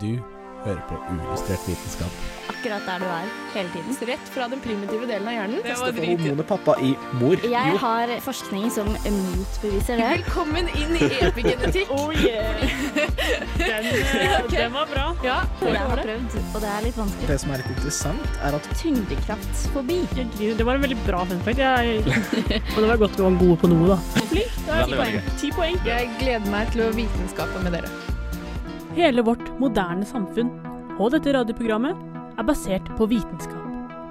Du hører på Uillustrert vitenskap. akkurat der du er hele tiden. Rett fra den primitive delen av hjernen. Teste for hormonet pappa i mor. Jeg Jo. har forskning som motbeviser det. Velkommen inn i epigenetikk. Oh yeah! Den, okay. Den var bra. Ja, jeg har prøvd, og det er litt vanskelig. Det som er litt interessant, er at Tyngdekraftsfobi. forbi. Det var en veldig bra fun fact. Jeg, og det var godt vi var gode på noe, da. Flink. Det er ti poeng. Ti poeng. Jeg gleder meg til å vitenskape med dere. Hele vårt moderne samfunn og dette radioprogrammet er basert på vitenskap.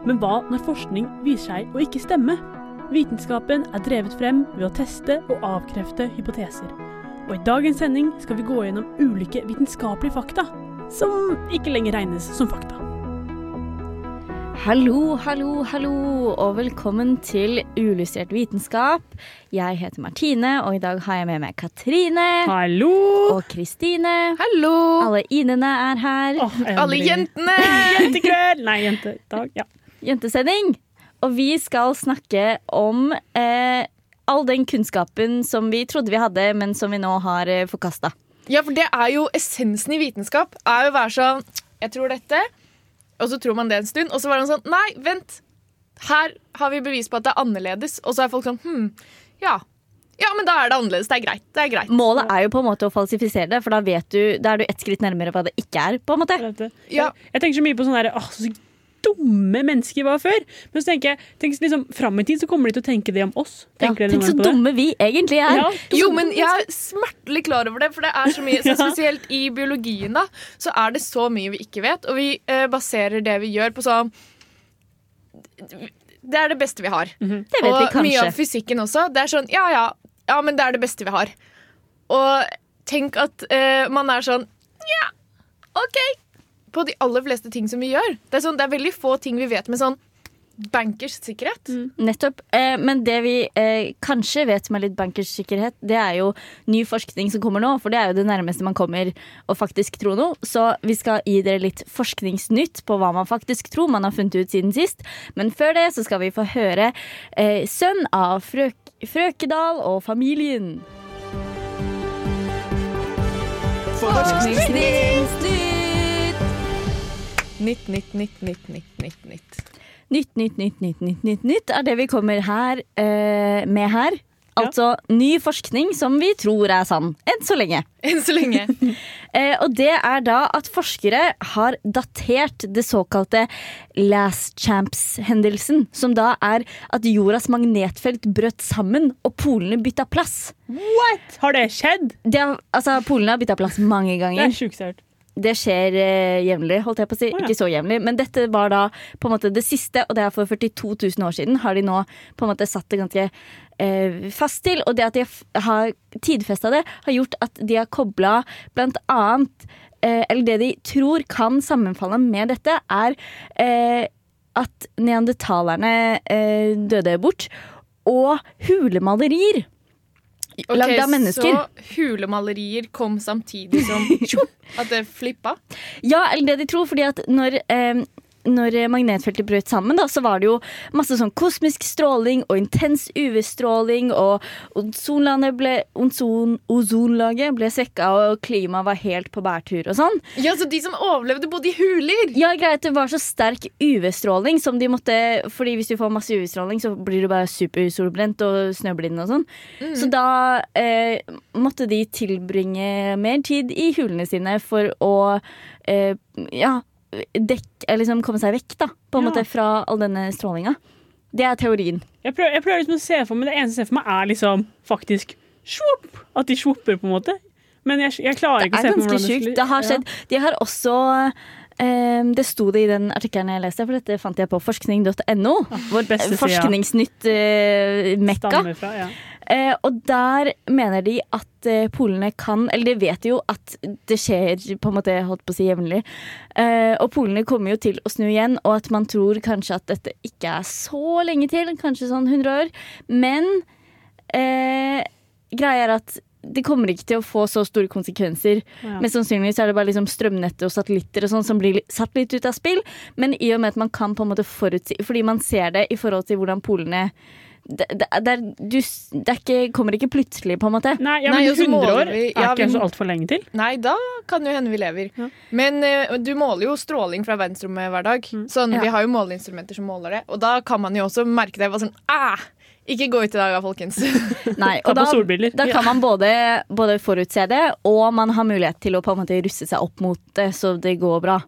Men hva når forskning viser seg å ikke stemme? Vitenskapen er drevet frem ved å teste og avkrefte hypoteser. Og i dagens sending skal vi gå gjennom ulike vitenskapelige fakta som ikke lenger regnes som fakta. Hallo, hallo, hallo, og velkommen til Ulystrert vitenskap. Jeg heter Martine, og i dag har jeg med meg Katrine Hallo! og Kristine. Hallo! Alle Inene er her. Oh, Alle jentene! Jentekveld! Nei, jentedag. Ja. Jentesending. Og vi skal snakke om eh, all den kunnskapen som vi trodde vi hadde, men som vi nå har eh, forkasta. Ja, for det er jo essensen i vitenskap. Er jo å være sånn Jeg tror dette, og så tror man det en stund, og så var det sånn Nei, vent. Her har vi bevis på at det er annerledes. Og så er folk sånn Hm, ja. Ja, men da er det annerledes. Det er greit. Det er greit. Målet er jo på en måte å falsifisere det, for da vet du, da er du ett skritt nærmere hva det ikke er. på en måte. Ja. Jeg tenker så mye på sånn der, åh, så dumme mennesker var før. Men så tenker jeg, tenk liksom, fram i tid så kommer de til å tenke det om oss. Tenker dere tenk så dumme vi egentlig er. Ja, Jo, men jeg er smertelig klar over det, for det er så mye så Spesielt i biologien, da, så er det så mye vi ikke vet, og vi eh, baserer det vi gjør, på sånn Det er det beste vi har. Det vet og vi mye av fysikken også. Det er sånn, ja, ja, ja, men det er det beste vi har. Og tenk at eh, man er sånn Ja, OK. På de aller fleste ting som vi gjør. Det er, sånn, det er veldig få ting vi vet med sånn bankers sikkerhet. Nettopp. Eh, men det vi eh, kanskje vet med litt bankers sikkerhet, det er jo ny forskning som kommer nå. For det er jo det nærmeste man kommer å faktisk tro noe. Så vi skal gi dere litt forskningsnytt på hva man faktisk tror man har funnet ut siden sist. Men før det så skal vi få høre eh, 'Sønn av frøk Frøkedal og familien'. Forskningsnytt! Nytt, nytt, nytt, nytt, nytt, nytt. nytt. Nytt, nytt, nytt, nytt, nytt, nytt, nytt er det vi kommer her eh, med her. Altså ny forskning som vi tror er sann, enn så lenge. Enn så lenge. Eh, og det er da at forskere har datert det såkalte last champs-hendelsen. Som da er at jordas magnetfelt brøt sammen og polene bytta plass. What? Har det skjedd? Det altså, polene har bytta plass mange ganger. Det er sjukt. Det skjer eh, jevnlig, holdt jeg på å si. Oh, ja. Ikke så jevnlig. Men dette var da på en måte det siste, og det er for 42 000 år siden. Har de nå på en måte satt det ganske eh, fast til. Og det at de har tidfesta det, har gjort at de har kobla blant annet eh, Eller det de tror kan sammenfalle med dette, er eh, at neandertalerne eh, døde bort. Og hulemalerier. Ok, Lagd av mennesker. Så hulemalerier kom samtidig som at det flippa? Ja, eller det de tror, fordi at når eh, når magnetfeltet brøt sammen, da, så var det jo masse sånn kosmisk stråling og intens UV-stråling, og ozonlaget ble, ozon, ozonlaget ble svekka, og klimaet var helt på bærtur og sånn. Ja, så de som overlevde, bodde i huler! Ja, greit, det var så sterk UV-stråling som de måtte Fordi hvis du får masse UV-stråling, så blir du bare supersolbrent og snøblind og sånn. Så da eh, måtte de tilbringe mer tid i hulene sine for å eh, ja, dekk, liksom komme seg vekk da, på en Ja. måte fra all denne strålinga. Det er teorien. Jeg prøver, jeg prøver liksom å se for meg Det eneste jeg ser for meg, er liksom faktisk swoop, At de svopper, på en måte. Men jeg, jeg klarer ikke å er se meg hvordan sjukt. skulle- Det har Ja. skjedd. De har også Um, det sto det i den artikkelen jeg leste, for dette fant jeg på forskning.no. Vår beste side. Forskningsnytt eh, mekka. Uh, fra, ja. Eh, og der mener de at eh, polene kan Eller de vet jo at det skjer på en måte, holdt på å si jevnlig. Eh, og polene kommer jo til å snu igjen, og at man tror kanskje at dette ikke er så lenge til. Kanskje sånn 100 år. Men eh, greia er at det kommer ikke til å få så store konsekvenser. Ja. Mest sannsynlig er det bare liksom strømnettet og satellitter og sånn som blir satt litt ut av spill. Men i og med at man kan på en måte forutsi Fordi man ser det i forhold til hvordan polene det, det, det, er, du, det er ikke, kommer ikke plutselig, på en måte. Nei, ja, men 100 år vi- er ikke vi- så altfor lenge til. Nei, da kan jo hende vi lever. Ja. Men uh, du måler jo stråling fra verdensrommet hver dag. Sånn, Ja. Vi har jo måleinstrumenter som måler det. Og da kan man jo også merke det. Bare sånn, ah, ikke gå ut i dag folkens. Nei, og da, da kan man både, både forutse det, og man har mulighet til å på en måte russe seg opp mot det, så det går bra.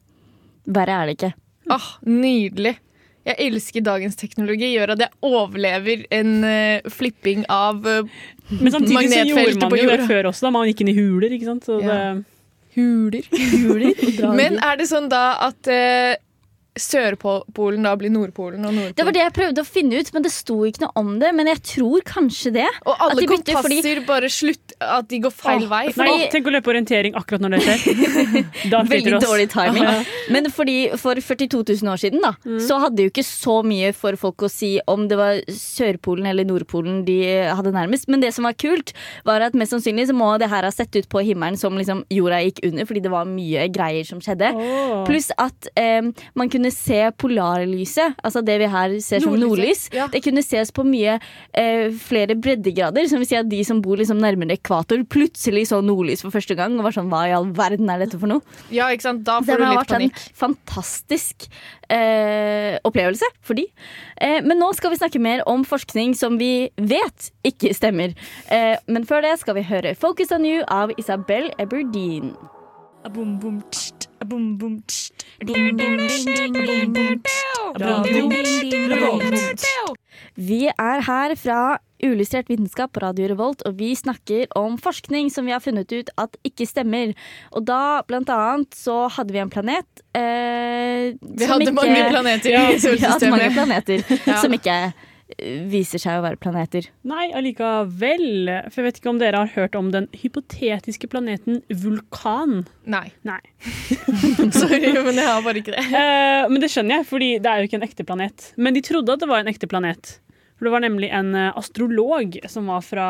Verre er det ikke. ah, nydelig. Jeg elsker dagens teknologi. Gjør at jeg overlever en uh, flipping av uh, Men samtidig så gjorde man jo det før også, da man gikk inn i huler. ikke sant? Så Ja. det, huler. Men er det sånn da at eh, Sørpolen da blir Nordpolen og Nordpolen? Det var det jeg prøvde å finne ut, men det sto ikke noe om det. Men jeg tror kanskje det. Og alle de kompasser fordi- bare slutt At de går feil Åh, vei. Nei, Fordi- tenk å løpe orientering akkurat når det skjer. Da Veldig oss. dårlig timing. Men fordi for 42 000 år siden da, så hadde jo ikke så mye for folk å si om det var Sørpolen eller Nordpolen de hadde nærmest. Men det som var kult, var at mest sannsynlig så må det her ha sett ut på himmelen som liksom jorda gikk under, fordi det var mye greier som skjedde. Oh. Pluss at eh, man kunne se polarlyset, altså det vi her ser som nordlys. ja. Det kunne ses på mye eh, flere breddegrader, som vil si at de som bor liksom nærmere ekvator, plutselig så nordlys for første gang og var sånn hva i all verden er dette for noe? Ja, ikke sant? Da Det får du har vært en fantastisk eh, opplevelse for de. Eh, men nå skal vi snakke mer om forskning som vi vet ikke stemmer. Eh, men før det skal vi høre 'Focus on You' av Isabel Eberdeen. Vi er her fra Ulystrert vitenskap på Radio Revolt, og vi snakker om forskning som vi har funnet ut at ikke stemmer. Og da, blant annet, så hadde vi en planet eh, Vi hadde ikke- mange planeter Ja, i vi hadde mange solsystemet. planeter Ja. som ikke viser seg å være planeter. Nei, allikevel. For jeg vet ikke om dere har hørt om den hypotetiske planeten Vulkan. Nei. Nei. Sorry, men jeg har bare ikke det. Eh, men det skjønner jeg, fordi det er jo ikke en ekte planet. Men de trodde at det var en ekte planet. For det var nemlig en eh, astrolog som var fra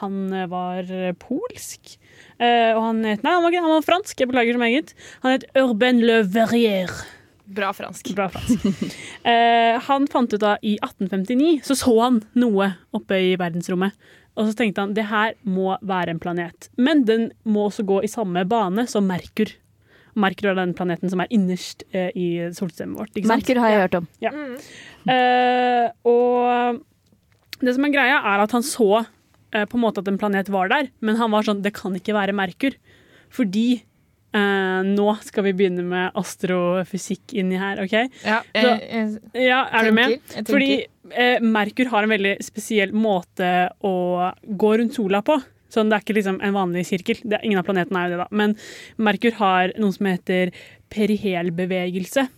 Han eh, var polsk. Eh, og han het Nei, han var, ikke, han var fransk. Jeg beklager så meget. Han het Urbain Le Verrier. Bra fransk. Bra fransk. Eh, han fant ut da i 1859 så så han noe oppe i verdensrommet. Og så tenkte han det her må være en planet. Men den må også gå i samme bane som Merkur. Merkur er den planeten som er innerst eh, i solsystemet vårt. Ikke sant? Merkur har jeg hørt om. Eh, og det som er greia, er at han så eh, på en måte at en planet var der, men han var sånn Det kan ikke være Merkur. Fordi eh, nå skal vi begynne med astrofysikk inni her, OK? Ja, jeg, jeg, Ja, er du med? tenker, Fordi tenker. eh, Merkur har en veldig spesiell måte å gå rundt sola på. Sånn, Det er ikke liksom en vanlig sirkel. Det ingen av planetene er jo det, da. Men Merkur har noe som heter perihelbevegelse.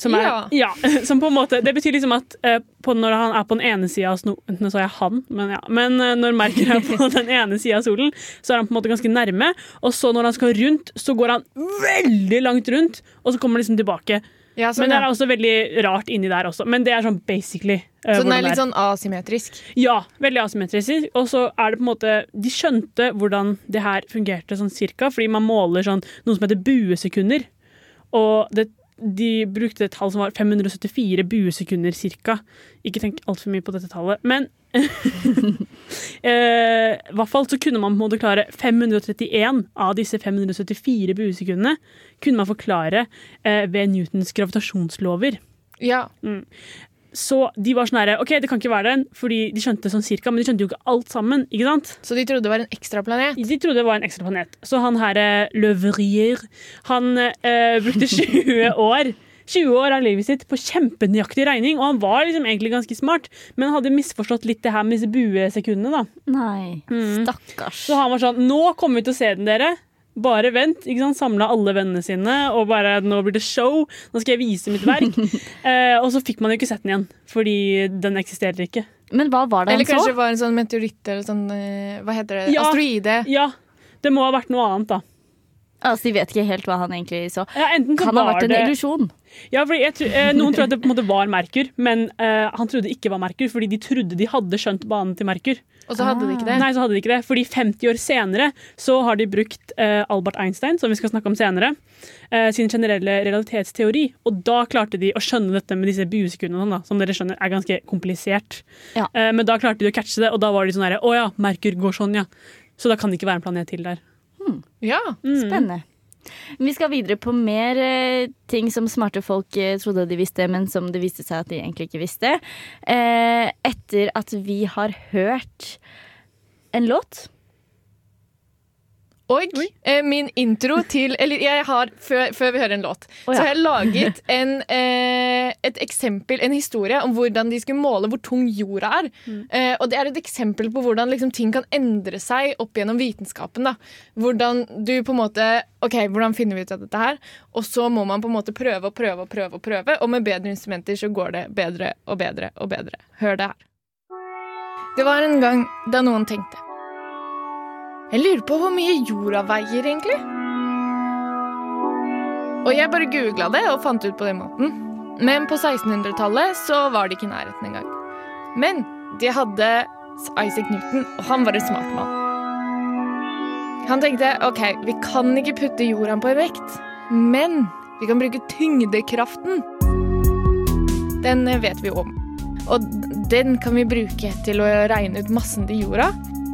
Som er, Ja. ja, som på en måte, det betyr liksom at eh, på, når han er på den ene sida av sno... Nå sa jeg han, men ja. Men eh, når Merker er på den ene sida av solen, så er han på en måte ganske nærme. Og så når han skal rundt, så går han veldig langt rundt, og så kommer han liksom tilbake. Ja, sånn, Men det er også veldig rart inni der også. Men det er sånn basically eh, Så den er litt sånn asymmetrisk. Ja, veldig asymmetrisk. Og så er det på en måte De skjønte hvordan det her fungerte sånn cirka, fordi man måler sånn noe som heter buesekunder. Og det, de brukte et tall som var 574 buesekunder cirka. Ikke tenk altfor mye på dette tallet. Men eh, i hvert fall så kunne man på en måte klare 531 av disse 574 buesekundene kunne man forklare eh, ved Newtons gravitasjonslover. Ja. Så de var sånn herre OK, det kan ikke være den, fordi de skjønte sånn cirka, men de skjønte jo ikke alt sammen. ikke sant? Så de trodde det var en ekstraplanet. De trodde det var en ekstraplanet. Så han her Løvrier, han eh, brukte 20 år 20 år av livet sitt på kjempenøyaktig regning, og han var liksom egentlig ganske smart, men hadde misforstått litt det her med disse buesekundene. da. Nei, Mm. stakkars. Så han var sånn Nå kommer vi til å se den, dere. Bare vent. ikke sant? Samla alle vennene sine, og bare nå blir det show. Nå skal jeg vise mitt verk. eh, og så fikk man jo ikke sett den igjen, fordi den eksisterer ikke. Men hva var det Eller han kanskje det var en sånn meteoritt eller sånn eh, Hva heter det? Ja. Asteroide. Ja, det må ha vært noe annet, da. Altså, De vet ikke helt hva han egentlig så. Ja, enten så Kan ha var vært en det illusjon. Ja, fordi jeg, tror- eh, Noen tror at det på en måte var Merkur, men eh, han trodde ikke var Merkur, fordi de trodde de hadde skjønt banen til Merkur. Og så hadde de ikke det. Nei, så hadde de ikke det. Fordi 50 år senere så har de brukt uh, Albert Einstein, som vi skal snakke om senere, uh, sin generelle realitetsteori. Og da klarte de å skjønne dette med disse buesekundene, sånn som dere skjønner er ganske komplisert. Ja. Uh, men da klarte de å catche det, og da var de sånn herre Å ja, Merkur går sånn, ja. Så da kan det ikke være en planet til der. Ja. Spennende. Vi skal videre på mer eh, ting som smarte folk eh, trodde de visste, men som det viste seg at de egentlig ikke visste. Eh, etter at vi har hørt en låt. Og eh, min intro til Eller jeg har, før, før vi hører en låt, oh, ja. så har jeg laget en, eh, et eksempel, en historie, om hvordan de skulle måle hvor tung jorda er. Eh, og det er et eksempel på hvordan liksom, ting kan endre seg opp gjennom vitenskapen. Da. Hvordan du på en måte OK, hvordan finner vi ut av dette her? Og så må man på en måte prøve og prøve og prøve, og prøve, og med bedre instrumenter så går det bedre og bedre og bedre. Hør det her. Det var en gang da noen tenkte jeg lurer på hvor mye jorda veier, egentlig. Og jeg bare googla det og fant ut på den måten. Men på 1600-tallet så var det ikke i nærheten engang. Men de hadde Isaac Newton, og han var en smart mann. Han tenkte ok, vi kan ikke putte jorda på en vekt, men vi kan bruke tyngdekraften. Den vet vi om. Og den kan vi bruke til å regne ut massen til jorda.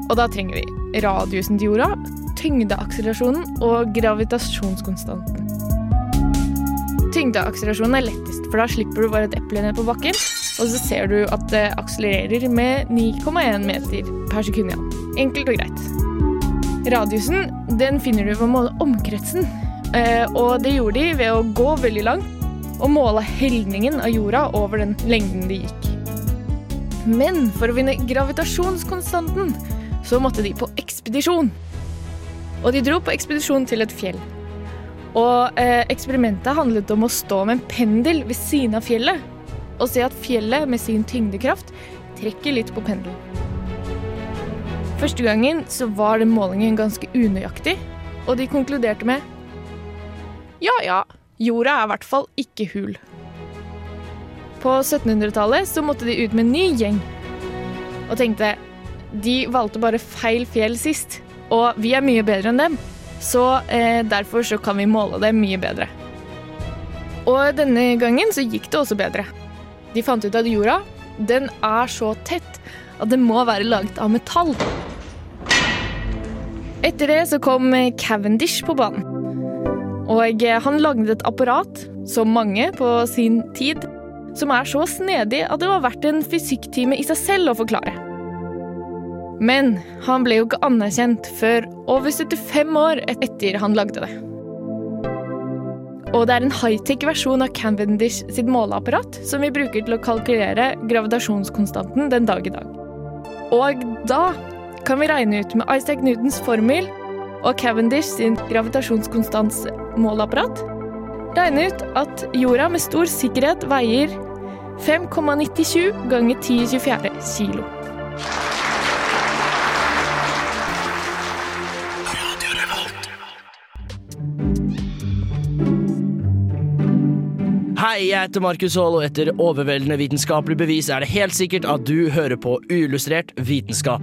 Og da trenger vi radiusen til jorda, tyngdeakselerasjonen og gravitasjonskonstanten. Tyngdeakselerasjonen er lettest, for da slipper du bare et eple ned på bakken, og så ser du at det akselererer med 9,1 meter per sekund Ja. Enkelt og greit. Radiusen den finner du ved å måle omkretsen, eh, og det gjorde de ved å gå veldig langt og måle helningen av jorda over den lengden de gikk. Men for å vinne gravitasjonskonstanten så måtte de på ekspedisjon. Og de dro på ekspedisjon til et fjell. Og eh, eksperimentet handlet om å stå med en pendel ved siden av fjellet og se at fjellet med sin tyngdekraft trekker litt på pendelen. Første gangen så var den målingen ganske unøyaktig, og de konkluderte med ja ja, jorda er i hvert fall ikke hul. På 1700-tallet så måtte de ut med en ny gjeng og tenkte de valgte bare feil fjell sist, og vi er mye bedre enn dem. Så eh, derfor så kan vi måle det mye bedre. Og denne gangen så gikk det også bedre. De fant ut at jorda den er så tett at det må være laget av metall. Etter det så kom Cavendish på banen. Og eh, han lagde et apparat, som mange på sin tid, som er så snedig at det var verdt en fysikktime i seg selv å forklare. Men han ble jo ikke anerkjent før over 75 år etter han lagde det. Og det er en high-tech versjon av Cavendish sitt måleapparat som vi bruker til å kalkulere gravitasjonskonstanten den dag i dag. Og da kan vi regne ut med Isaac Newtons formel og Cavendish sin gravitasjonskonstants måleapparat regne ut at jorda med stor sikkerhet veier 5,97 ganger 10 i 24 kilo. Hei, jeg heter Markus Haall, og etter overveldende vitenskapelig bevis er det helt sikkert at du hører på uillustrert vitenskap.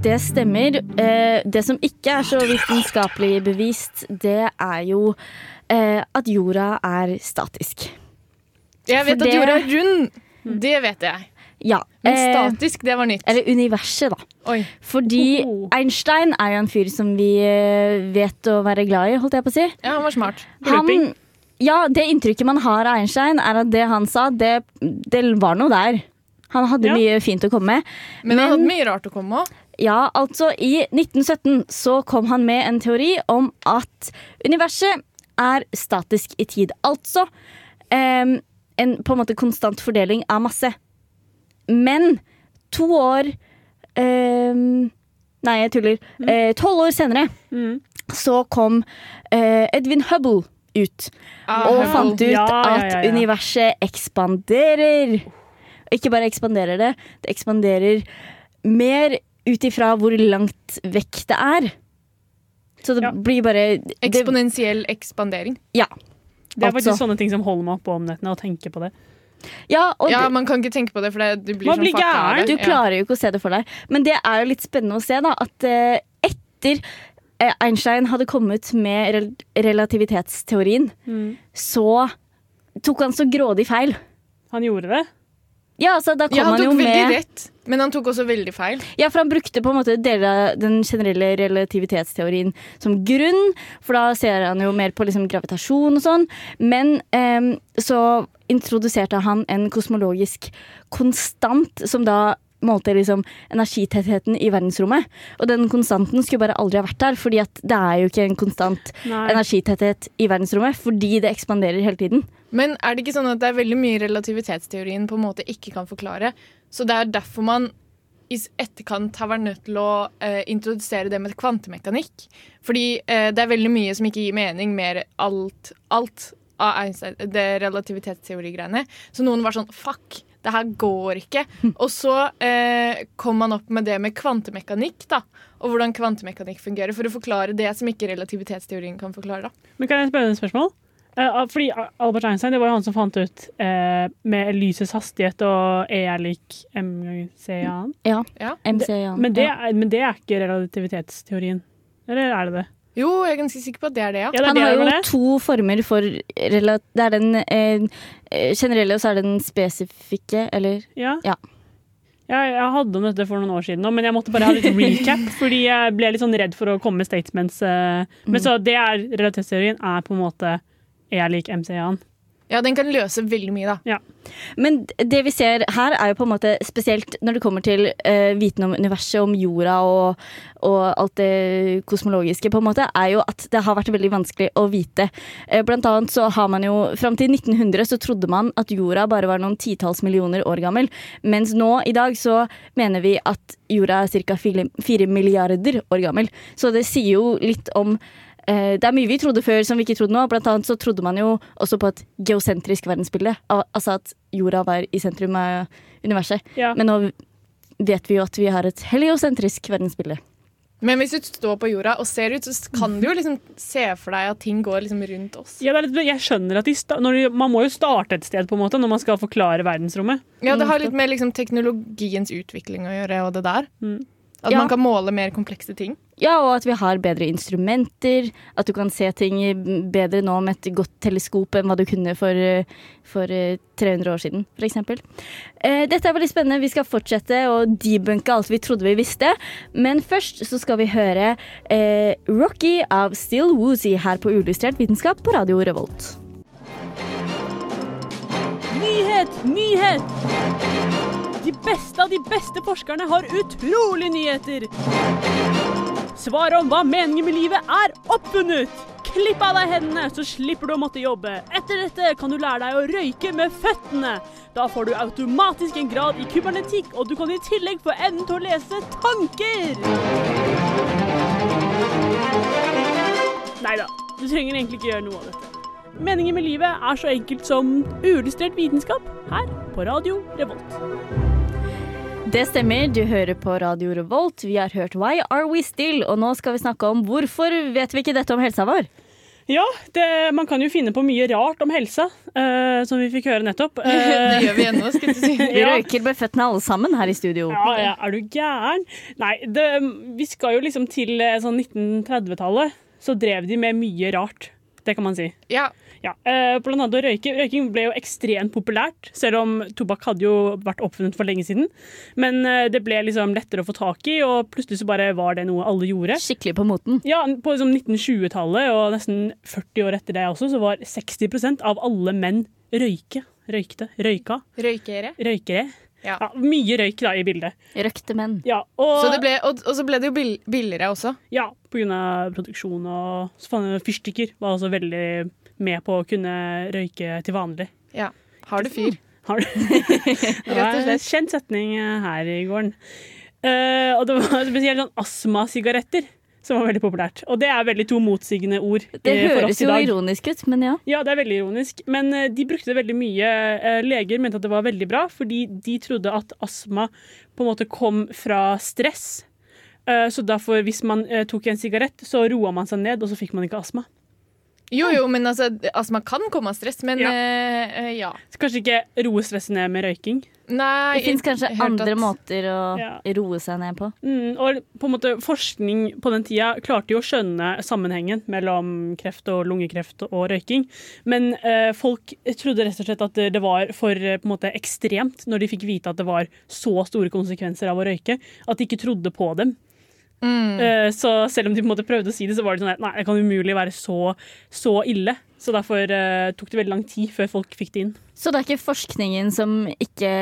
Det stemmer. Eh, det som ikke er så vitenskapelig bevist, det er jo eh, at jorda er statisk. Jeg vet det... at jorda er rund. Det vet jeg. Ja. Men eh, statisk, det var nytt. eller universet, da. Oi. Fordi. Einstein er jo en fyr som vi vet å være glad i, holdt jeg på å si. Ja, han var smart. Han, ja, det inntrykket man har av Einstein, er at det han sa, det, det var noe der. Han hadde Ja. mye fint å komme med. Men, han hadde mye rart å komme med. Ja, altså I 1917 så kom han med en teori om at universet er statisk i tid. Altså eh, en på en måte konstant fordeling av masse. Men to år eh, Nei, jeg tuller. Eh, Tolv år senere Mm. så kom eh, Edwin Hubble ut og fant ut Ja, ja, ja, at ja. universet ekspanderer. Ikke bare ekspanderer det, det ekspanderer mer ut ifra hvor langt vekk det er. Så det Ja. blir bare det, Eksponentiell ekspandering. Ja. Det er faktisk Altså. sånne ting som holder meg oppe om nettene, og tenker på det. Ja, og Ja, det- Man kan ikke tenke på det, for det, du blir Man sånn blir gæren. Du klarer jo ikke å se det for deg. Men det er jo litt spennende å se, da, at eh, etter Einstein hadde kommet med rel relativitetsteorien, så tok han så grådig feil. Han gjorde det. Ja, altså, da kom Ja, han han jo tok veldig med rett, men han tok også veldig feil. Ja, for han brukte på en måte deler av den generelle relativitetsteorien som grunn, for da ser han jo mer på liksom gravitasjon og sånn. Men eh, så introduserte han en kosmologisk konstant som da målte liksom energitettheten i verdensrommet. Og den konstanten skulle bare aldri ha vært der, fordi at det er jo ikke en konstant Nei. energitetthet i verdensrommet, fordi det ekspanderer hele tiden. Men er det ikke sånn at det er veldig mye relativitetsteorien på en måte ikke kan forklare? Så det er derfor man i etterkant har vært nødt til å eh, introdusere det med kvantemekanikk. Fordi eh, det er veldig mye som ikke gir mening, mer alt, alt av Einstein, det relativitetsteorigreiene. Så noen var sånn fuck, det her går ikke. Og så eh, kom man opp med det med kvantemekanikk, da. Og hvordan kvantemekanikk fungerer, for å forklare det som ikke relativitetsteorien kan forklare. da. Men kan jeg spørre et spørsmål? Eh, fordi Albert Einstein det var jo han som fant ut eh, med lysets hastighet og E er lik m ganger c annen. Ja. Ja. MC, annen. Men, det ja. men det er ikke relativitetsteorien. Eller er det det? Jo, jeg er ganske sikker på at det er det, ja. Ja, det er Han det har jo det. to former for Det er den eh, eh, generelle, og så er det den spesifikke, eller Ja. Ja. Jeg, jeg hadde om dette for noen år siden, men jeg måtte bare ha litt recap. fordi jeg ble litt sånn redd for å komme med statements. eh, Men så det er realitetsteorien er på en måte er lik MC-en. Ja, den kan løse veldig mye, da. Men det vi ser her, er jo på en måte spesielt når det kommer til uh, viten om universet, om jorda og, og alt det kosmologiske, på en måte, er jo at det har vært veldig vanskelig å vite. Uh, blant annet så har man jo Fram til 1900 så trodde man at jorda bare var noen titalls millioner år gammel. Mens nå i dag så mener vi at jorda er ca. fire milliarder år gammel. Så det sier jo litt om Det er mye vi trodde før som vi ikke trodde nå. Blant annet så trodde man jo også på et geosentrisk verdensbilde. Al- Altså at jorda var i sentrum av universet. Ja. Men nå vet vi jo at vi har et heliosentrisk verdensbilde. Men hvis du står på jorda og ser ut, så kan du jo liksom se for deg at ting går liksom rundt oss. Ja, det er litt, jeg skjønner at de sta når de, Man må jo starte et sted på en måte når man skal forklare verdensrommet. Ja, det har litt med liksom teknologiens utvikling å gjøre, og det der. Mm. At Ja. man kan måle mer komplekse ting. Ja, og at vi har bedre instrumenter. At du kan se ting bedre nå med et godt teleskop enn hva du kunne for, eh, for eh, 300 år siden, f.eks. Eh, dette er veldig spennende. Vi skal fortsette å debunke alt vi trodde vi visste. Men først så skal vi høre eh, Rocky av Still Woozy her på Ulystrert vitenskap på Radio Revolt. Nyhet! Nyhet! De beste av de beste forskerne har utrolig nyheter. Svaret om hva meningen med livet er oppfunnet. Klipp av deg hendene, så slipper du å måtte jobbe. Etter dette kan du lære deg å røyke med føttene. Da får du automatisk en grad i kybernetikk, og du kan i tillegg få evnen til å lese tanker. Nei da, du trenger egentlig ikke gjøre noe av dette. Meningen med livet er så enkelt som uillustrert vitenskap her på Radio Revolt. Det stemmer, du hører på Radio Revolt. Vi har hørt Why Are We Still, og nå skal vi snakke om hvorfor vet vi ikke dette om helsa vår? Ja, det, man kan jo finne på mye rart om helsa, uh, som vi fikk høre nettopp. det Eh, gjør vi ennå, skal jeg si. Vi røyker med føttene alle sammen her i studio. ja, ja, er du gæren? Nei, det, vi skal jo liksom til eh, sånn 1930-tallet, så drev de med mye rart. Det kan man si. Ja, Ja, eh, blant annet å røyke. Røyking ble jo ekstremt populært, selv om tobakk hadde jo vært oppfunnet for lenge siden. Men eh, det ble liksom lettere å få tak i, og plutselig så bare var det noe alle gjorde. Skikkelig på moten. Ja, På liksom 1920-tallet og nesten 40 år etter det også, så var 60% av alle menn røyke. Røykte. Røyka. røykere. Røykere. Ja. Ja, mye røyk da i bildet. Røkte menn. Ja, og, Så det ble, og, og så ble det jo bill billigere også. ja, på grunn av produksjon og så faen, fyrstikker var også veldig med på å kunne røyke til vanlig. Ja. Har du fyr? Har du? det var en kjent setning her i gården. Uh, og det var spesielt sånn astmasigaretter som var veldig populært. Og det er veldig to motsigende ord Det eh, høres jo ironisk ut, men ja. Ja, det er veldig ironisk. Men eh, de brukte det veldig mye. Eh, Leger mente at det var veldig bra, fordi de trodde at astma på en måte kom fra stress. Eh, Så derfor, hvis man eh, tok en sigarett, så roa man seg ned, og så fikk man ikke astma. Jo, jo, men altså, altså man kan komme av stress, men Ja. eh, ja. Kanskje ikke roe stresset ned med røyking. Nei, Det fins kanskje andre at- måter å Ja. roe seg ned på. Mm, og på en måte forskning på den tida klarte jo å skjønne sammenhengen mellom kreft og lungekreft og røyking. Men eh, folk trodde rett og slett at det var for eh, på en måte ekstremt når de fikk vite at det var så store konsekvenser av å røyke, at de ikke trodde på dem. Mm. Eh, så selv om de på en måte prøvde å si det, så var det sånn at nei, det kan umulig være så, så ille. Så derfor uh, tok det veldig lang tid før folk fikk det inn. Så det er ikke forskningen som ikke,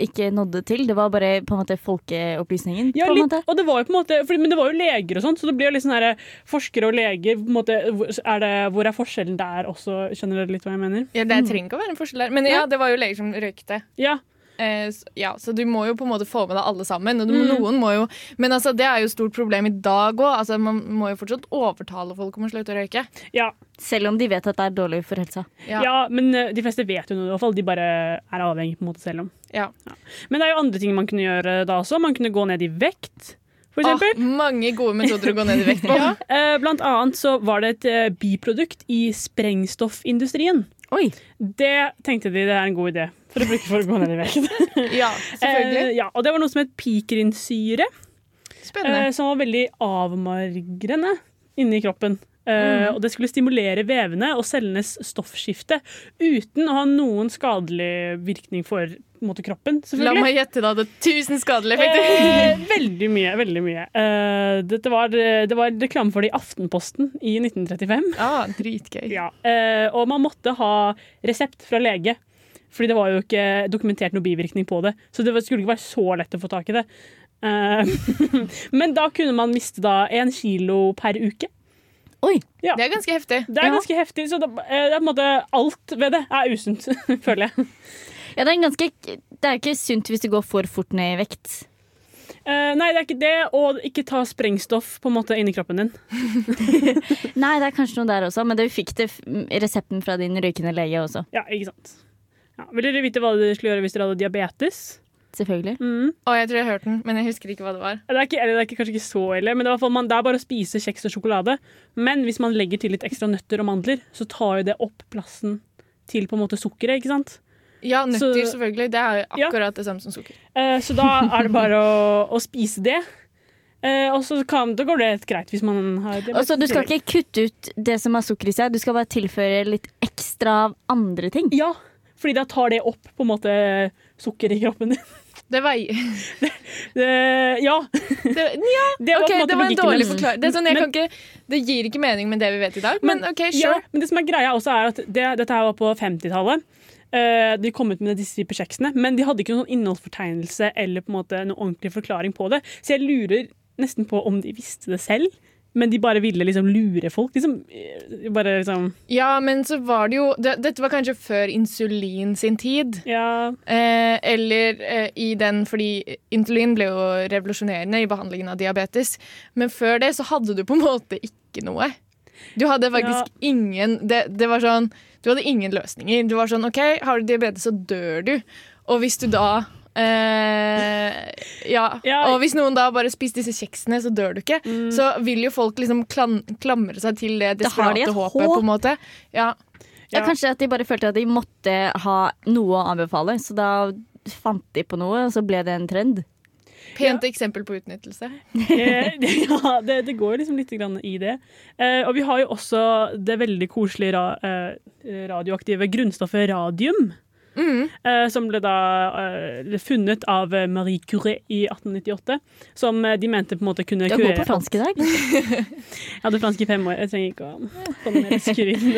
ikke nådde til, det var bare på en måte folkeopplysningen? Ja, på litt, måte. og det var jo på en måte, for, men det var jo leger og sånt, så det blir jo litt sånn her forskere og leger på en måte, er det, hvor er forskjellen der også? Skjønner dere litt hva jeg mener? Ja, det trenger ikke å være en forskjell der. Men ja, det var jo leger som røykte. Ja, Eh, ja, så du må jo på en måte få med deg alle sammen. Og du, Mm. noen må jo, men altså, det er jo stort problem i dag òg. Altså, man må jo fortsatt overtale folk om å slutte å røyke. ja, Selv om de vet at det er dårlig for helsa. Ja. ja. men eh, de fleste vet jo noe i hvert fall. De bare er avhengig på en måte selv om. Ja. Men det er jo andre ting man kunne gjøre da også. Man kunne gå ned i vekt, for eksempel. mange gode metoder å gå ned i vekt på. Ja. Eh, Blant annet så var det et eh, biprodukt i sprengstoffindustrien. Oi! Det tenkte de det er en god idé for å bruke for å gå ned i vekt. ja, selvfølgelig. Eh, ja, og det var noe som het pikrinsyre. Spennende. eh, som var veldig avmargrende inni kroppen. Eh, Og det skulle stimulere vevene og cellenes stoffskifte uten å ha noen skadelig virkning for måte, kroppen. La meg gjette, det er tusen skadelige effekter. Eh, veldig mye. veldig mye. Eh, dette var, det var reklame for det i Aftenposten i 1935. ah, dritgøy. Ja. Eh, og man måtte ha resept fra lege. Fordi det var jo ikke dokumentert noe bivirkning på det. Så det skulle ikke være så lett å få tak i det. Eh, Men da kunne man miste da én kilo per uke. Oi! Ja. Det er ganske heftig. Det er ganske heftig, så det, eh, det er på en måte alt ved det er usunt, føler jeg. Ja, det er, en ganske, det er ikke sunt hvis du går for fort ned i vekt. Eh, nei, det er ikke det, og ikke ta sprengstoff på en måte inni kroppen din. Nei, det er kanskje noe der også, men du fikk det resepten fra din røykende lege også. Ja, ikke sant. Ja. Vil dere vite hva dere skulle gjøre hvis dere hadde diabetes? Selvfølgelig. Mm. Å, jeg tror jeg har hørt den, men jeg husker ikke hva det var. Det er, ikke, eller det er ikke, kanskje ikke så ille, men det er, i hvert fall man, det er bare å spise kjeks og sjokolade. Men hvis man legger til litt ekstra nøtter og mandler, så tar jo det opp plassen til på en måte sukkeret. ikke sant? Ja, nøtter, Så- selvfølgelig. Det er akkurat Ja. akkurat det samme som sukker. Eh, så da er det bare å, å spise det. Eh, og så kan, da går det helt greit hvis man har Og så Du skal ikke kutte ut det som har sukker i seg, du skal bare tilføre litt ekstra av andre ting. Ja, fordi da tar det opp på en måte sukker i kroppen din. Det veier Det, ja. det, Ja, Det var OK, en det var en dårlig forklaring. Det, sånn, jeg Men- kan ikke, det gir ikke mening med det vi vet i dag, men, OK, Ja, sure. men det som er greia også er at det, Dette her var på 50-tallet. Eh, de kom ut med disse typer kjeksene, men de hadde ikke noen innholdsfortegnelse eller på en måte noen ordentlig forklaring på det. Så jeg lurer nesten på om de visste det selv, men de bare ville liksom lure folk. Liksom, bare liksom Ja, men så var det jo det, Dette var kanskje før insulin sin tid. Ja. Eh, eller eh, i den fordi insulin ble jo revolusjonerende i behandlingen av diabetes. Men før det så hadde du på en måte ikke noe. Du hadde faktisk ingen det, det var sånn Du hadde ingen løsninger. Du var sånn OK, har du diabetes, så dør du. Og hvis du da eh, ja. Ja. Og hvis noen da bare spiser disse kjeksene, så dør du ikke. Så vil jo folk liksom klan klamre seg til det desperate de håpet, håp. på en måte. Ja. Ja, Ja. Kanskje at de bare følte at de måtte ha noe å anbefale, så da fant de på noe, og så ble det en trend. Pent eksempel på utnyttelse. Eh, ja, det, det går liksom litt grann i det. Eh, og vi har jo også det veldig koselige ra, eh, radioaktive grunnstoffet radium. Mm. eh, som ble da eh, funnet av Marie Curie i 1898. Som de mente på en måte kunne Du er god på fransk i dag. Jeg hadde fransk i fem år, jeg trenger ikke å komme med skryt.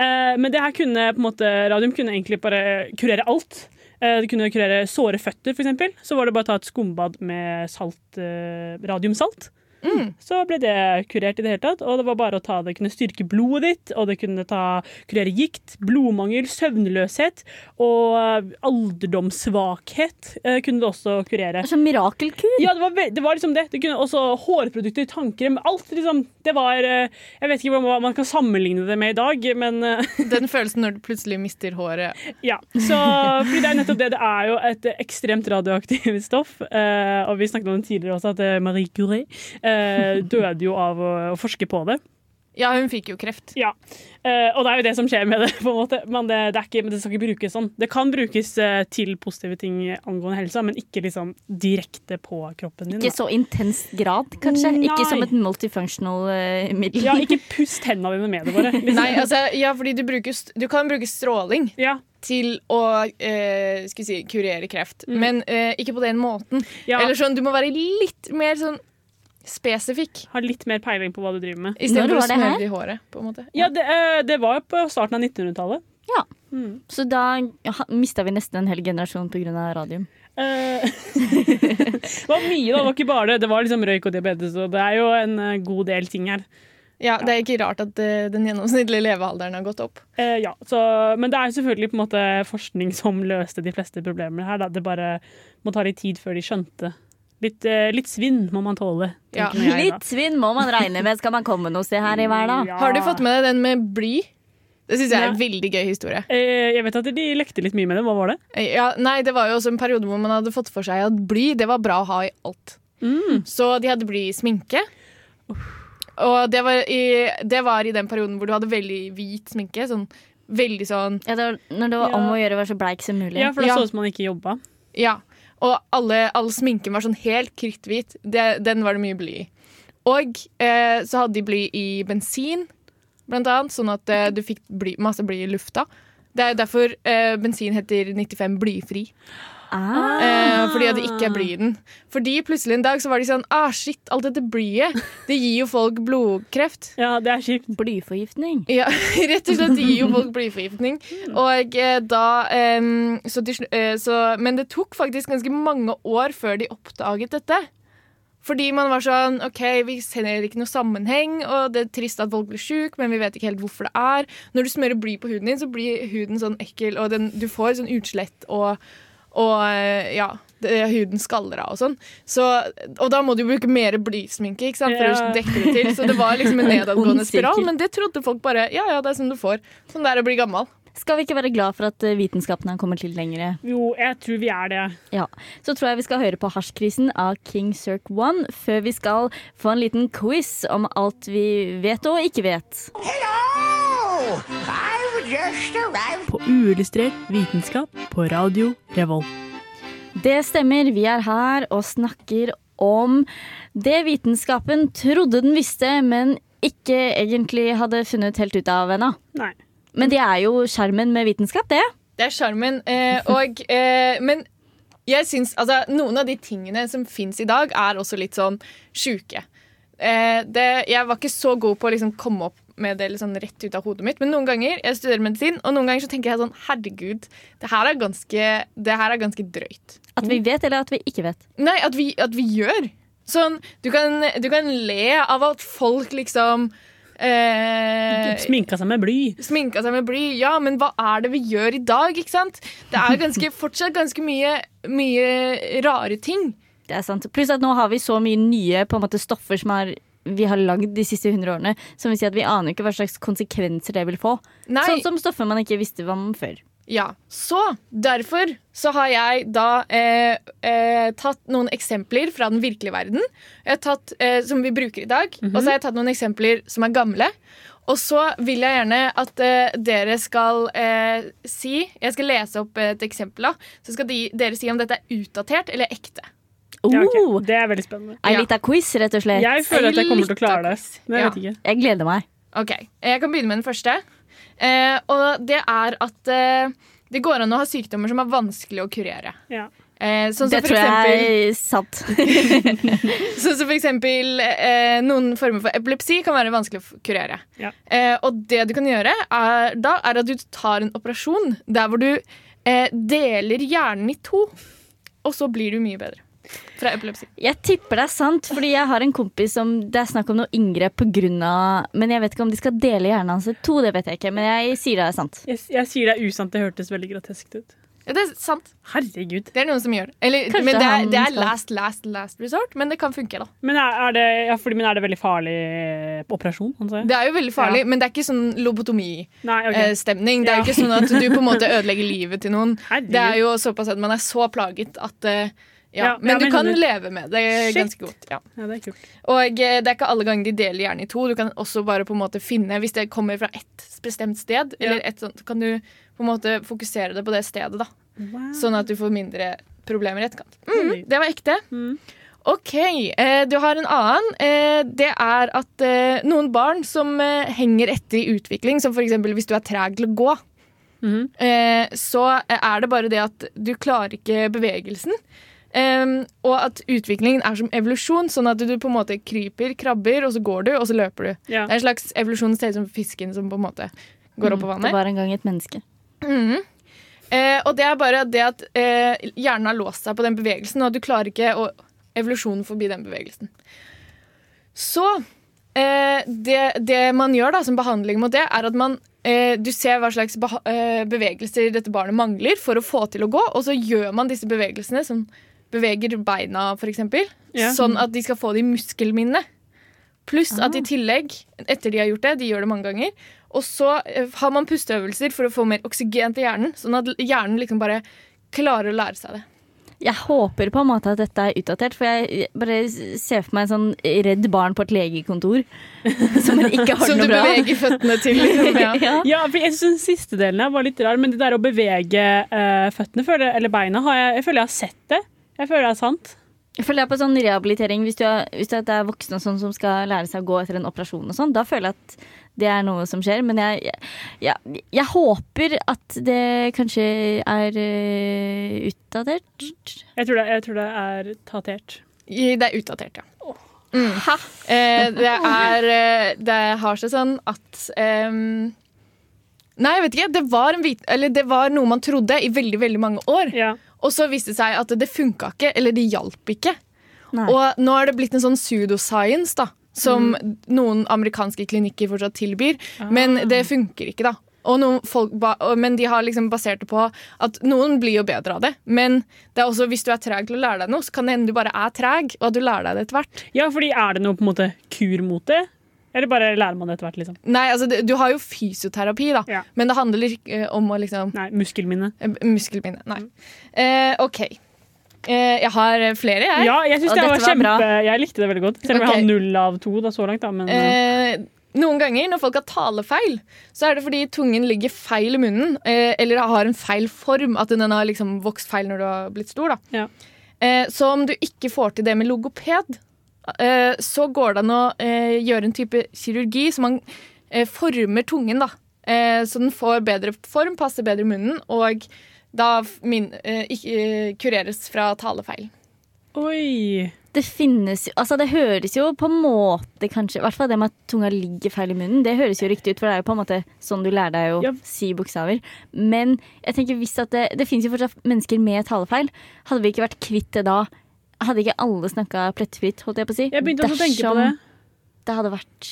Eh, Men det her kunne på en måte Radium kunne egentlig bare kurere alt. Eh, Det kunne kurere såre føtter, f.eks. Så var det bare å ta et skumbad med salt, eh, radiumsalt. Mm. Så ble det kurert i det hele tatt. Og det var bare å ta det kunne styrke blodet ditt, og det kunne ta, kurere gikt, blodmangel, søvnløshet og eh, alderdomssvakhet eh, kunne det også kurere. Er sånn mirakelkur. Ja, det var, det var liksom det. Det kunne også hårprodukter, tannkrem, alt liksom. Det var eh, Jeg vet ikke hva man kan sammenligne det med i dag, men eh, Den følelsen når du plutselig mister håret. ja. Så fordi det er nettopp det. Det er jo et ekstremt radioaktivt stoff. eh, og vi snakket om det tidligere også, at Marie Curie eh, døde jo av å, å forske på det. Ja, hun fikk jo kreft. Ja, eh, og det er jo det som skjer med det. på en måte. Men det, det, er ikke, men det skal ikke brukes sånn. Det kan brukes eh, til positive ting angående helsa, men ikke liksom direkte på kroppen din. Ikke da. så intens grad, kanskje. Ikke som et multifunctional eh, middel. Ja, ikke pust hendene dine med det, bare. Liksom. Nei, altså, ja, fordi du, bruker, du kan bruke stråling Ja, til å eh, si, kurere kreft, men eh, ikke på den måten. ja. Eller sånn, du må være litt mer sånn spesifikk. Har litt mer peiling på hva du driver med. Når Istedenfor å var det her? smøre det i håret. på en måte. Ja, det, eh, det var på starten av 1900-tallet. Ja, Så da mista vi nesten en hel generasjon pga. radium. Eh, det var mye, da. Det var ikke bare det. Det var liksom røyk og diabetes, og det er jo en eh, god del ting her. Ja, Det er ikke rart at den gjennomsnittlige levealderen har gått opp. Eh, ja, så, men det er selvfølgelig på en måte forskning som løste de fleste problemer her. Da. Det bare må ta litt tid før de skjønte. Litt, eh, litt svinn må man tåle. Ja. jeg. Litt svinn må man regne med skal man komme noe sted her i verden. Ja. Har du fått med deg den med bly? Det syns jeg er en Nei. veldig gøy historie. Eh, jeg vet at de lekte litt mye med det. Hva var det? Eh, Ja, nei, Det var jo også en periode hvor man hadde fått for seg at bly det var bra å ha i alt. Mm. Så de hadde bly i sminke. Og det var, i, det var i den perioden hvor du hadde veldig hvit sminke. Sånn veldig sånn Ja, det var, når det var Ja. om å gjøre å være så bleik som mulig. Ja, for det Ja. så ut som man ikke jobba. Ja. Og alle, all sminken var sånn helt kritthvit. Den var det mye bly i. Og eh, så hadde de bly i bensin, blant annet, sånn at eh, du fikk bly, masse bly i lufta. Det er derfor eh, bensin heter 95 blyfri. Ah. Eh, fordi at det ikke er bly i den. Fordi plutselig en dag så var de sånn Ah, shit, alt dette blyet, det gir jo folk blodkreft. Ja, det er kjipt. Blyforgiftning. Ja, rett og slett. Det gir jo folk blyforgiftning. Og eh, da så eh, så, Men det tok faktisk ganske mange år før de oppdaget dette. Fordi man var sånn OK, vi ser ikke noe sammenheng, og det er trist at folk blir sjuke, men vi vet ikke helt hvorfor det er. Når du smører bly på huden din, så blir huden sånn ekkel, og den, du får sånn utslett og, og eh, ja, det, huden skaller av og sånn. Så, og da må du bruke mer blysminke ikke sant, for Ja. å dekke det til. Så det var liksom en nedadgående spiral, men det trodde folk bare Ja, ja, det er sånn du får. Sånn det er å bli gammel. Skal vi ikke være glad for at eh, vitenskapen har kommet litt lenger? Jo, jeg tror vi er det. Ja. Så tror jeg vi skal høre på Hasjkrisen av King Cirque One før vi skal få en liten quiz om alt vi vet og ikke vet. Hello! Arrived. På uillustrert vitenskap på Radio Revolt. Det stemmer, vi er her og snakker om det vitenskapen trodde den visste, men ikke egentlig hadde funnet helt ut av ennå. Men det er jo skjermen med vitenskap, det. Det er sjarmen. Eh, og eh, Men jeg syns altså, noen av de tingene som fins i dag, er også litt sånn sjuke. Eh, det, jeg var ikke så god på å liksom komme opp med det liksom rett ut av hodet mitt, men noen ganger jeg studerer medisin, og noen ganger så tenker jeg sånn Herregud, det her er ganske, det her er ganske drøyt. At vi vet, eller at vi ikke vet. Nei, at vi, at vi gjør. Sånn, du kan, du kan le av at folk liksom eh, Sminka seg med bly. Sminka seg med bly, ja, men hva er det vi gjør i dag, ikke sant? Det er ganske, fortsatt ganske mye, mye rare ting. Det er sant. Pluss at nå har vi så mye nye på en måte, stoffer som har, vi har lagd de siste 100 årene, som vil si at vi aner ikke hva slags konsekvenser det vil få. Nei, Sånn som stoffer man ikke visste om før. ja. Så derfor så har jeg da eh, eh, tatt noen eksempler fra den virkelige verden, jeg har tatt, eh, som vi bruker i dag, og så har jeg tatt noen eksempler som er gamle. Og så vil jeg gjerne at eh, dere skal eh, si Jeg skal lese opp et eksempel. da Så skal de, dere si om dette er utdatert eller ekte. Ja, ok. Oh, Det er veldig spennende. Ei Ja. lita quiz, rett og slett. Jeg føler at jeg kommer til å klare det. Men jeg Ja. vet ikke. Jeg gleder meg. Ok, Jeg kan begynne med den første. Eh, og det er at eh, det går an å ha sykdommer som er vanskelig å kurere. Ja. Eh, sånn, som Det for tror eksempel, jeg er sant. sånn som for eksempel eh, noen former for epilepsi kan være vanskelig å kurere. Ja. Eh, og det du kan gjøre er, da, er at du tar en operasjon der hvor du eh, deler hjernen i to, og så blir du mye bedre fra epilepsi. Jeg tipper det er sant, fordi jeg har en kompis som det er snakk om noe inngrep av Men jeg vet ikke om de skal dele hjernen hans i to, det vet jeg ikke. Men jeg sier det er sant. Jeg, jeg sier det er usant. Det hørtes veldig groteskt ut. Ja, det er sant. Herregud. Det er noen som gjør. Eller, men det er, det er last, last, last resort, men det kan funke, da. Men er, er, det, ja, fordi, men er det veldig farlig eh, operasjon? Altså? Det er jo veldig farlig, men det er ikke sånn lobotomistemning. Okay. ok. Det er jo Ja. ikke sånn at du på en måte ødelegger livet til noen. Herregud. Det er jo såpass at man er så plaget at eh, Ja, Ja, men du men kan leve med det Shit. ganske godt. Ja. Ja, det er kult. Og eh, det er ikke alle ganger de deler hjernen i to. Du kan også bare på en måte finne Hvis det kommer fra ett bestemt sted, Ja. eller et sånt, kan du på en måte fokusere det på det stedet. da Sånn at du får mindre problemer i etterkant. Mm, det var ekte. Mm. OK, eh, du har en annen. Eh, det er at eh, noen barn som eh, henger etter i utvikling, som f.eks. hvis du er treg til å gå, mm. eh, så er det bare det at du klarer ikke bevegelsen. Em, og at utviklingen er som evolusjon, sånn at du på en måte kryper, krabber, og så går du, og så løper du. Ja. Det er en slags evolusjon ser ut som fisken som på en måte går opp på vannet. Det var en gang et menneske. Mhm. Uh, og det er bare det at uh, hjernen har låst seg på den bevegelsen, og at du klarer ikke å evolusjonen forbi den bevegelsen. Så eh, det, det man gjør da som behandling mot det, er at man eh, du ser hva slags eh, bevegelser dette barnet mangler for å få til å gå, og så gjør man disse bevegelsene som beveger beina, f.eks., Ja. sånn at de skal få det i muskelminnet. Pluss at i tillegg, etter de har gjort det, de gjør det mange ganger, og så eh, har man pusteøvelser for å få mer oksygen til hjernen, sånn at hjernen liksom bare klarer å lære seg det. Jeg håper på en måte at dette er utdatert, for jeg bare ser for meg en sånn redd barn på et legekontor som ikke har Som noe du Som du beveger føttene til. Liksom, ja. ja. Ja, for jeg synes den siste delen var litt rar, men det der å bevege uh, føttene eller beina, har jeg, jeg føler jeg har sett det. Jeg føler det er sant. Jeg føler det er på sånn rehabilitering Hvis, du er, hvis det er voksne sånn som skal lære seg å gå etter en operasjon, og sånn, da føler jeg at det er noe som skjer. Men jeg, jeg, jeg, jeg håper at det kanskje er uh, utdatert. Jeg tror det, jeg tror det er tatert. Det er utdatert, ja. Mm. Eh, det er eh, Det har seg sånn at ehm, Nei, jeg vet ikke. Det var, en vit eller det var noe man trodde i veldig veldig mange år. Ja. Og så viste det seg at det funka ikke, eller det hjalp ikke. Nei. Og nå er det blitt en sånn pseudoscience, da. Som noen amerikanske klinikker fortsatt tilbyr. Men det funker ikke, da. Og noen folk ba men de har liksom basert det på at noen blir jo bedre av det. Men det er også, hvis du er treg til å lære deg noe, så kan det hende du bare er treg, og at du lærer deg det etter hvert. ja, fordi er det noe på en måte kur mot det? Eller bare lærer man det etter hvert, liksom? Nei, altså, det, du har jo fysioterapi, da. Ja. Men det handler ikke eh, om å liksom Nei, muskelminne. eh, Muskelminne. Nei. Eh, OK. Eh, jeg har flere, jeg. Ja, jeg synes det var dette var kjempe Jeg likte det veldig godt. Selv om okay. jeg har null av to da, så langt. Da, men, Eh, noen ganger når folk har talefeil, så er det fordi tungen ligger feil i munnen, eller har en feil form, at den har liksom vokst feil når du har blitt stor. Da. Ja. Så om du ikke får til det med logoped, så går det an å eh, gjøre en type kirurgi så man eh, former tungen, da. Eh, så den får bedre form, passer bedre i munnen, og da eh, eh, kureres fra talefeil. Oi! Det finnes jo Altså, det høres jo på en måte kanskje I hvert fall det med at tunga ligger feil i munnen. Det høres jo riktig ut, for det er jo på en måte sånn du lærer deg å Ja. si bokstaver. Men jeg tenker hvis at det, det finnes jo fortsatt mennesker med talefeil. Hadde vi ikke vært kvitt det da? Hadde ikke alle snakka plettfritt, holdt jeg på å si? Jeg begynte også å tenke på det. det hadde vært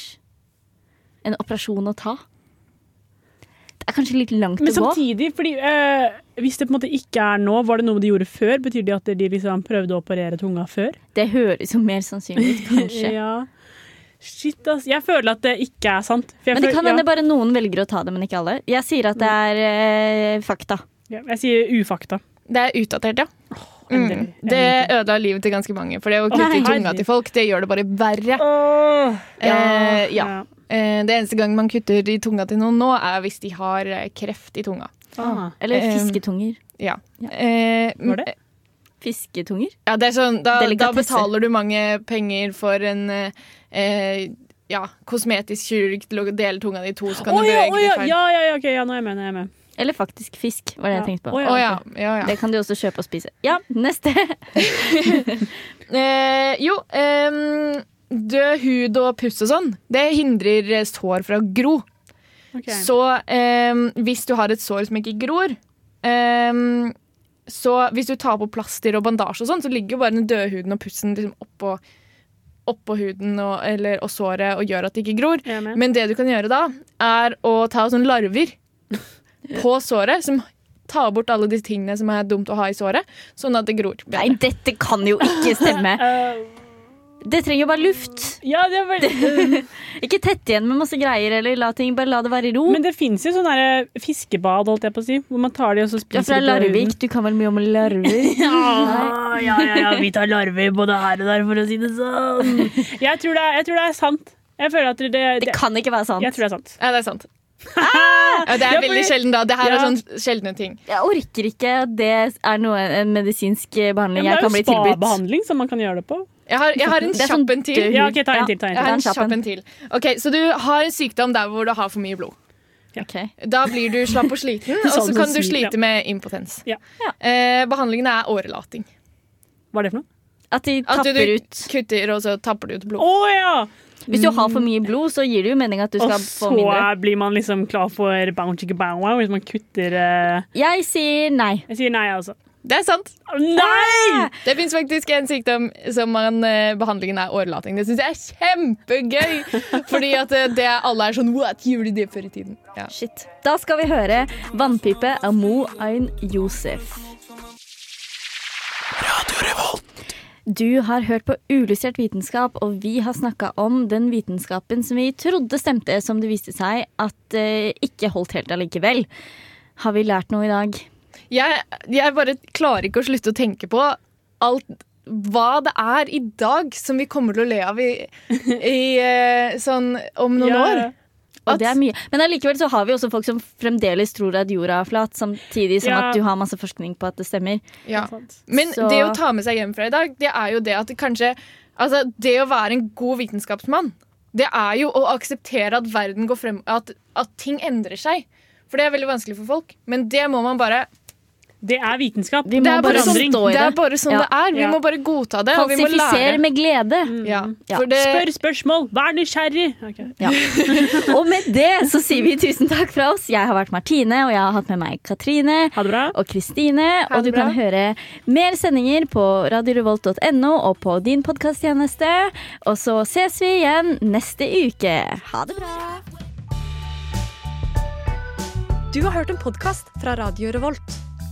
en operasjon å ta. Det er kanskje litt langt Men å gå. Men samtidig, fordi eh, hvis det på en måte ikke er nå, var det noe de gjorde før? Betyr det at de liksom prøvde å operere tunga før? Det høres jo mer sannsynlig ut, kanskje. ja. Shit, ass. Jeg føler at det ikke er sant. For jeg Men det føler- kan hende bare noen velger å ta det, men ikke alle. Jeg sier at det er eh, fakta. ja. ja, Jeg sier ufakta. Det er utdatert, ja. Mm. Det ødela livet til ganske mange. For det å kutte i tunga til folk, det gjør det bare verre. Åh, Eh, ja. ja. Eh, det eneste gang man kutter i tunga til noen nå, er hvis de har eh, kreft i tunga. Ah. Eller Eh, fisketunger. Ja. Ja. Eh, Var det? Fisketunger? Ja, det er sånn, da, da betaler du mange penger for en eh, eh, ja, kosmetisk kirurg til å dele tunga di i to, så kan oh, du ja, bevege ja, feil. ja, ja, ja, ok, ja, nå er jeg med. Nå er jeg med. Eller faktisk fisk, var det jeg tenkte på. Å ja, ja, ja. Det kan du også kjøpe og spise. Ja, neste. Eh, jo, eh, død hud og puss og sånn, det hindrer sår fra å gro. Okay. Så eh, hvis du har et sår som ikke gror ehm, Så hvis du tar på plaster og bandasje og sånn, så ligger jo bare den døde huden og pussen liksom oppå, oppå huden og, eller, og såret og gjør at det ikke gror. Men det du kan gjøre da, er å ta sånne larver på såret, som tar bort alle de tingene som er dumt å ha i såret, sånn at det gror. bedre. Nei, dette kan jo ikke stemme. Eh, Det trenger jo bare luft. Ja, det er veldig Ikke tett igjen med masse greier, eller la ting, bare la det være i ro. Men det fins jo sånne der fiskebad, holdt jeg på å si, hvor man tar de og så spiser ja, fra Larvik, du kan vel mye om larver? Ja, ja, ja, ja, vi tar larver både her og der, for å si det sånn. Jeg tror det er, jeg tror det er sant. Jeg føler at det, det, Det kan ikke være sant. Jeg tror det er sant. Ja, det er sant. Ja, det er veldig sjelden, da. Det her Ja. er sånn sjeldne ting. Jeg orker ikke at det er noe, en medisinsk behandling Ja, jeg kan bli det er jo spabehandling som man kan gjøre det på. Jeg har, jeg har en sånn kjapp en til. Ja, ok, ta en til. Ta en Jeg har en kjapp en til. Ok, Så du har en sykdom der hvor du har for mye blod. Ok. Da blir du slapp og sliten, og så Sånn kan du slite med impotens. Ja. Eh, behandlingen er årelating. Hva er det for noe? At de At du, du ut kutter, og så tapper du ut blod. Å ja! Hvis du har for mye blod, så gir det jo mening at du skal få mindre. Og så blir man liksom klar for bow chicka bow wow hvis man kutter uh... Jeg sier nei. Jeg sier nei, altså. Det er sant. Nei! Det fins faktisk en sykdom som man, eh, behandlingen er årelating. Det syns jeg er kjempegøy! Fordi at eh, det alle er sånn What, gjorde de før i tiden? Ja. Shit. Da skal vi høre 'Vannpipe' av Mo Ein Josef. Du har hørt på Ulystrert vitenskap, og vi har snakka om den vitenskapen som vi trodde stemte, som det viste seg at eh, ikke holdt helt allikevel. Har vi lært noe i dag? Jeg, jeg bare klarer ikke å slutte å tenke på alt hva det er i dag som vi kommer til å le av i, i eh, sånn om noen Ja. år. Og At- det er mye. Men allikevel så har vi også folk som fremdeles tror at jorda er flat, samtidig som Ja. at du har masse forskning på at det stemmer. Ja. Men Så- det å ta med seg hjem fra i dag, det er jo det at det kanskje Altså, det å være en god vitenskapsmann, det er jo å akseptere at verden går frem At, at ting endrer seg. For det er veldig vanskelig for folk. Men det må man bare Det er vitenskap. Vi Det er sånn, det det. er bare sånn Ja. det er. Vi Ja. må bare godta det. Og vi må lære. med glede. Ja. Ja. For det, Spør spørsmål, vær nysgjerrig! Okay. Ja. Og med det så sier vi tusen takk fra oss. Jeg har vært Martine, og jeg har hatt med meg Katrine Ha det bra. og Kristine. Og du bra. kan høre mer sendinger på radiorevolt.no og på din podkasttjeneste. Og så ses vi igjen neste uke. Ha det bra. Du har hørt en podkast fra Radio Revolt.